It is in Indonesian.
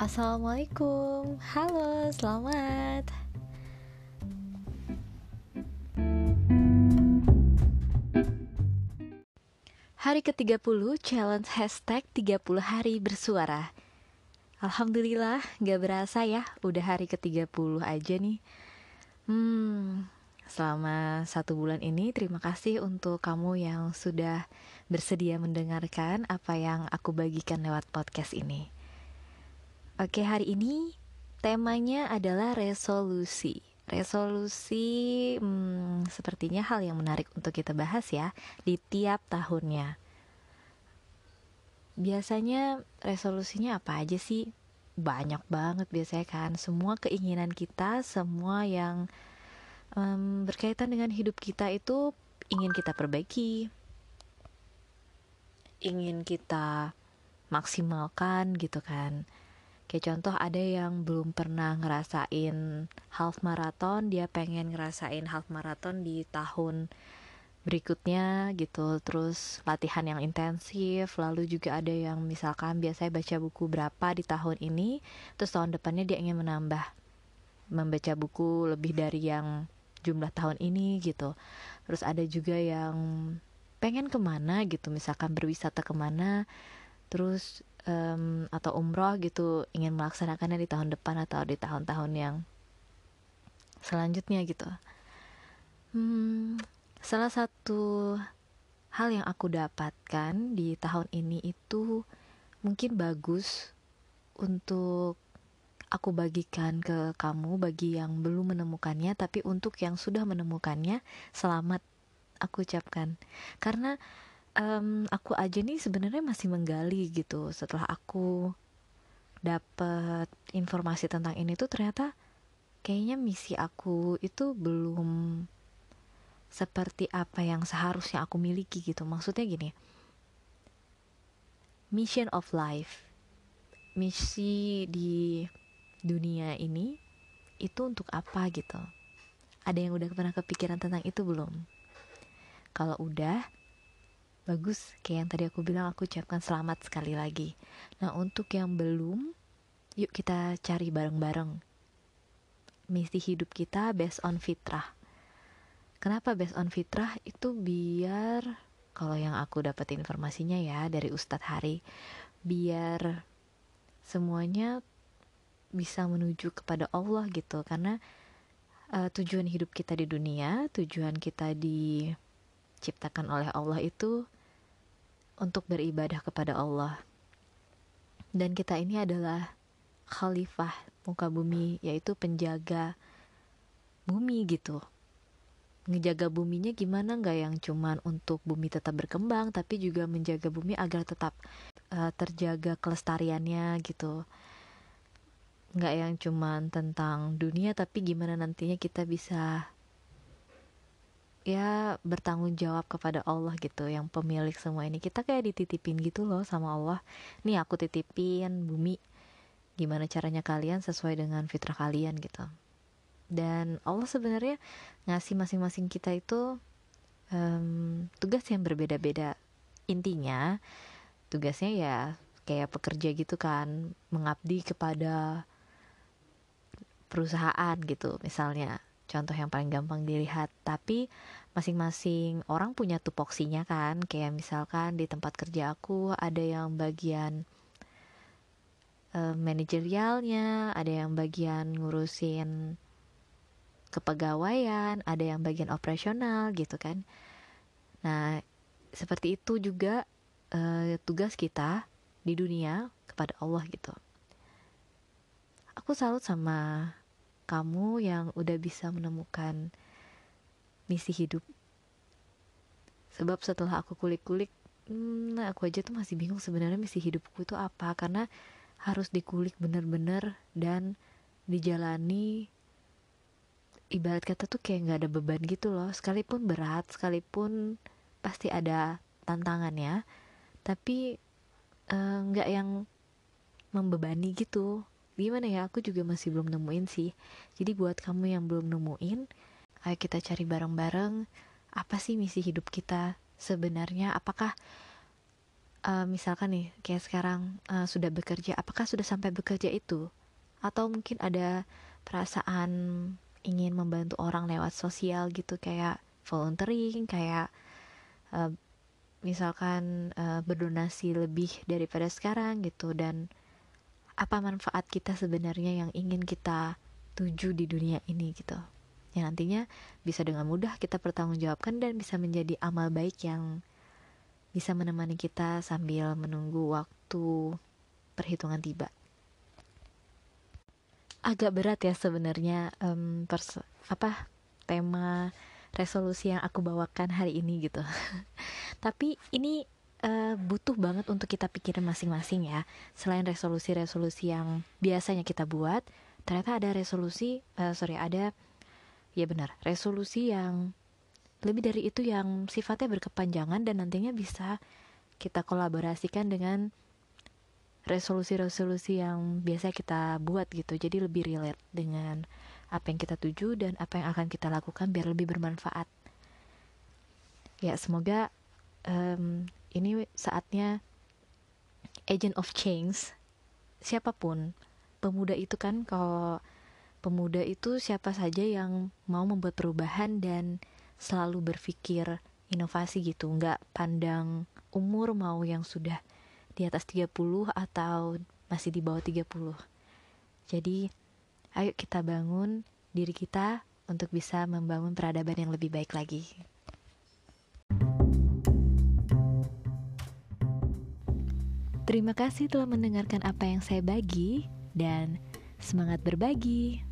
Assalamualaikum, halo, selamat. Hari ke-30 challenge hashtag 30 hari bersuara. Alhamdulillah gak berasa ya udah hari ke-30 aja nih. Hmm, selama satu bulan ini terima kasih untuk kamu yang sudah bersedia mendengarkan apa yang aku bagikan lewat podcast ini Oke hari ini temanya adalah resolusi Resolusi hmm, sepertinya hal yang menarik untuk kita bahas ya di tiap tahunnya. Biasanya resolusinya apa aja sih? Banyak banget biasanya kan. Semua keinginan kita, semua yang um, berkaitan dengan hidup kita itu ingin kita perbaiki, ingin kita maksimalkan gitu kan. Kayak contoh ada yang belum pernah ngerasain half marathon, dia pengen ngerasain half marathon di tahun berikutnya gitu. Terus latihan yang intensif, lalu juga ada yang misalkan biasanya baca buku berapa di tahun ini, terus tahun depannya dia ingin menambah membaca buku lebih dari yang jumlah tahun ini gitu. Terus ada juga yang pengen ke mana gitu, misalkan berwisata ke mana, terus um, atau umroh gitu ingin melaksanakannya di tahun depan atau di tahun-tahun yang selanjutnya gitu. Hmm, salah satu hal yang aku dapatkan di tahun ini itu mungkin bagus untuk aku bagikan ke kamu bagi yang belum menemukannya tapi untuk yang sudah menemukannya selamat aku ucapkan karena um, aku aja nih sebenarnya masih menggali gitu. Setelah aku dapat informasi tentang ini tuh ternyata kayaknya misi aku itu belum seperti apa yang seharusnya aku miliki gitu. Maksudnya gini mission of life misi di dunia ini itu untuk apa gitu? Ada yang udah pernah kepikiran tentang itu belum? Kalau udah bagus kayak yang tadi aku bilang aku ucapkan selamat sekali lagi. Nah untuk yang belum yuk kita cari bareng-bareng. Misi hidup kita based on fitrah. Kenapa based on fitrah? Itu biar kalau yang aku dapat informasinya ya dari Ustadz Hari biar semuanya bisa menuju kepada Allah gitu. Karena uh, tujuan hidup kita di dunia tujuan kita diciptakan oleh Allah itu untuk beribadah kepada Allah. Dan kita ini adalah khalifah muka bumi, yaitu penjaga bumi gitu. Ngejaga buminya gimana nggak yang cuman untuk bumi tetap berkembang, tapi juga menjaga bumi agar tetap uh, terjaga kelestariannya gitu. Nggak yang cuman tentang dunia, tapi gimana nantinya kita bisa ya bertanggung jawab kepada Allah gitu yang pemilik semua ini. Kita kayak dititipin gitu loh sama Allah. Nih aku titipin bumi. Gimana caranya kalian sesuai dengan fitrah kalian gitu. Dan Allah sebenarnya ngasih masing-masing kita itu um, tugas yang berbeda-beda. Intinya tugasnya ya kayak pekerja gitu kan mengabdi kepada perusahaan gitu misalnya contoh yang paling gampang dilihat. Tapi masing-masing orang punya tupoksinya kan. Kayak misalkan di tempat kerja aku ada yang bagian uh, manajerialnya ada yang bagian ngurusin kepegawaian ada yang bagian operasional gitu kan. Nah seperti itu juga uh, tugas kita di dunia kepada Allah gitu. Aku salut sama kamu yang udah bisa menemukan misi hidup. Sebab setelah aku kulik-kulik hmm, aku aja tuh masih bingung sebenarnya misi hidupku itu apa. Karena harus dikulik bener-bener dan dijalani. Ibarat kata tuh kayak nggak ada beban gitu loh. Sekalipun berat sekalipun pasti ada tantangannya. Tapi eh, nggak yang membebani gitu gimana ya aku juga masih belum nemuin sih. Jadi buat kamu yang belum nemuin ayo kita cari bareng-bareng. Apa sih misi hidup kita sebenarnya? Apakah uh, misalkan nih kayak sekarang uh, sudah bekerja apakah sudah sampai bekerja itu? Atau mungkin ada perasaan ingin membantu orang lewat sosial gitu kayak volunteering kayak uh, misalkan uh, berdonasi lebih daripada sekarang gitu. Dan apa manfaat kita sebenarnya yang ingin kita tuju di dunia ini gitu yang nantinya bisa dengan mudah kita pertanggungjawabkan dan bisa menjadi amal baik yang bisa menemani kita sambil menunggu waktu perhitungan tiba. Agak berat ya sebenarnya um, apa tema resolusi yang aku bawakan hari ini gitu. Tapi ini uh, butuh banget untuk kita pikirin masing-masing ya. Selain resolusi-resolusi yang biasanya kita buat, ternyata ada resolusi, uh, sorry ada ya benar resolusi yang lebih dari itu yang sifatnya berkepanjangan dan nantinya bisa kita kolaborasikan dengan resolusi-resolusi yang biasa kita buat gitu jadi lebih relate dengan apa yang kita tuju dan apa yang akan kita lakukan biar lebih bermanfaat ya semoga um, ini saatnya agent of change siapa pun pemuda itu kan kalau pemuda itu siapa saja yang mau membuat perubahan dan selalu berpikir inovasi gitu. Nggak pandang umur mau yang sudah di atas 30 atau masih di bawah 30 jadi ayo kita bangun diri kita untuk bisa membangun peradaban yang lebih baik lagi Terima kasih telah mendengarkan apa yang saya bagi dan semangat berbagi.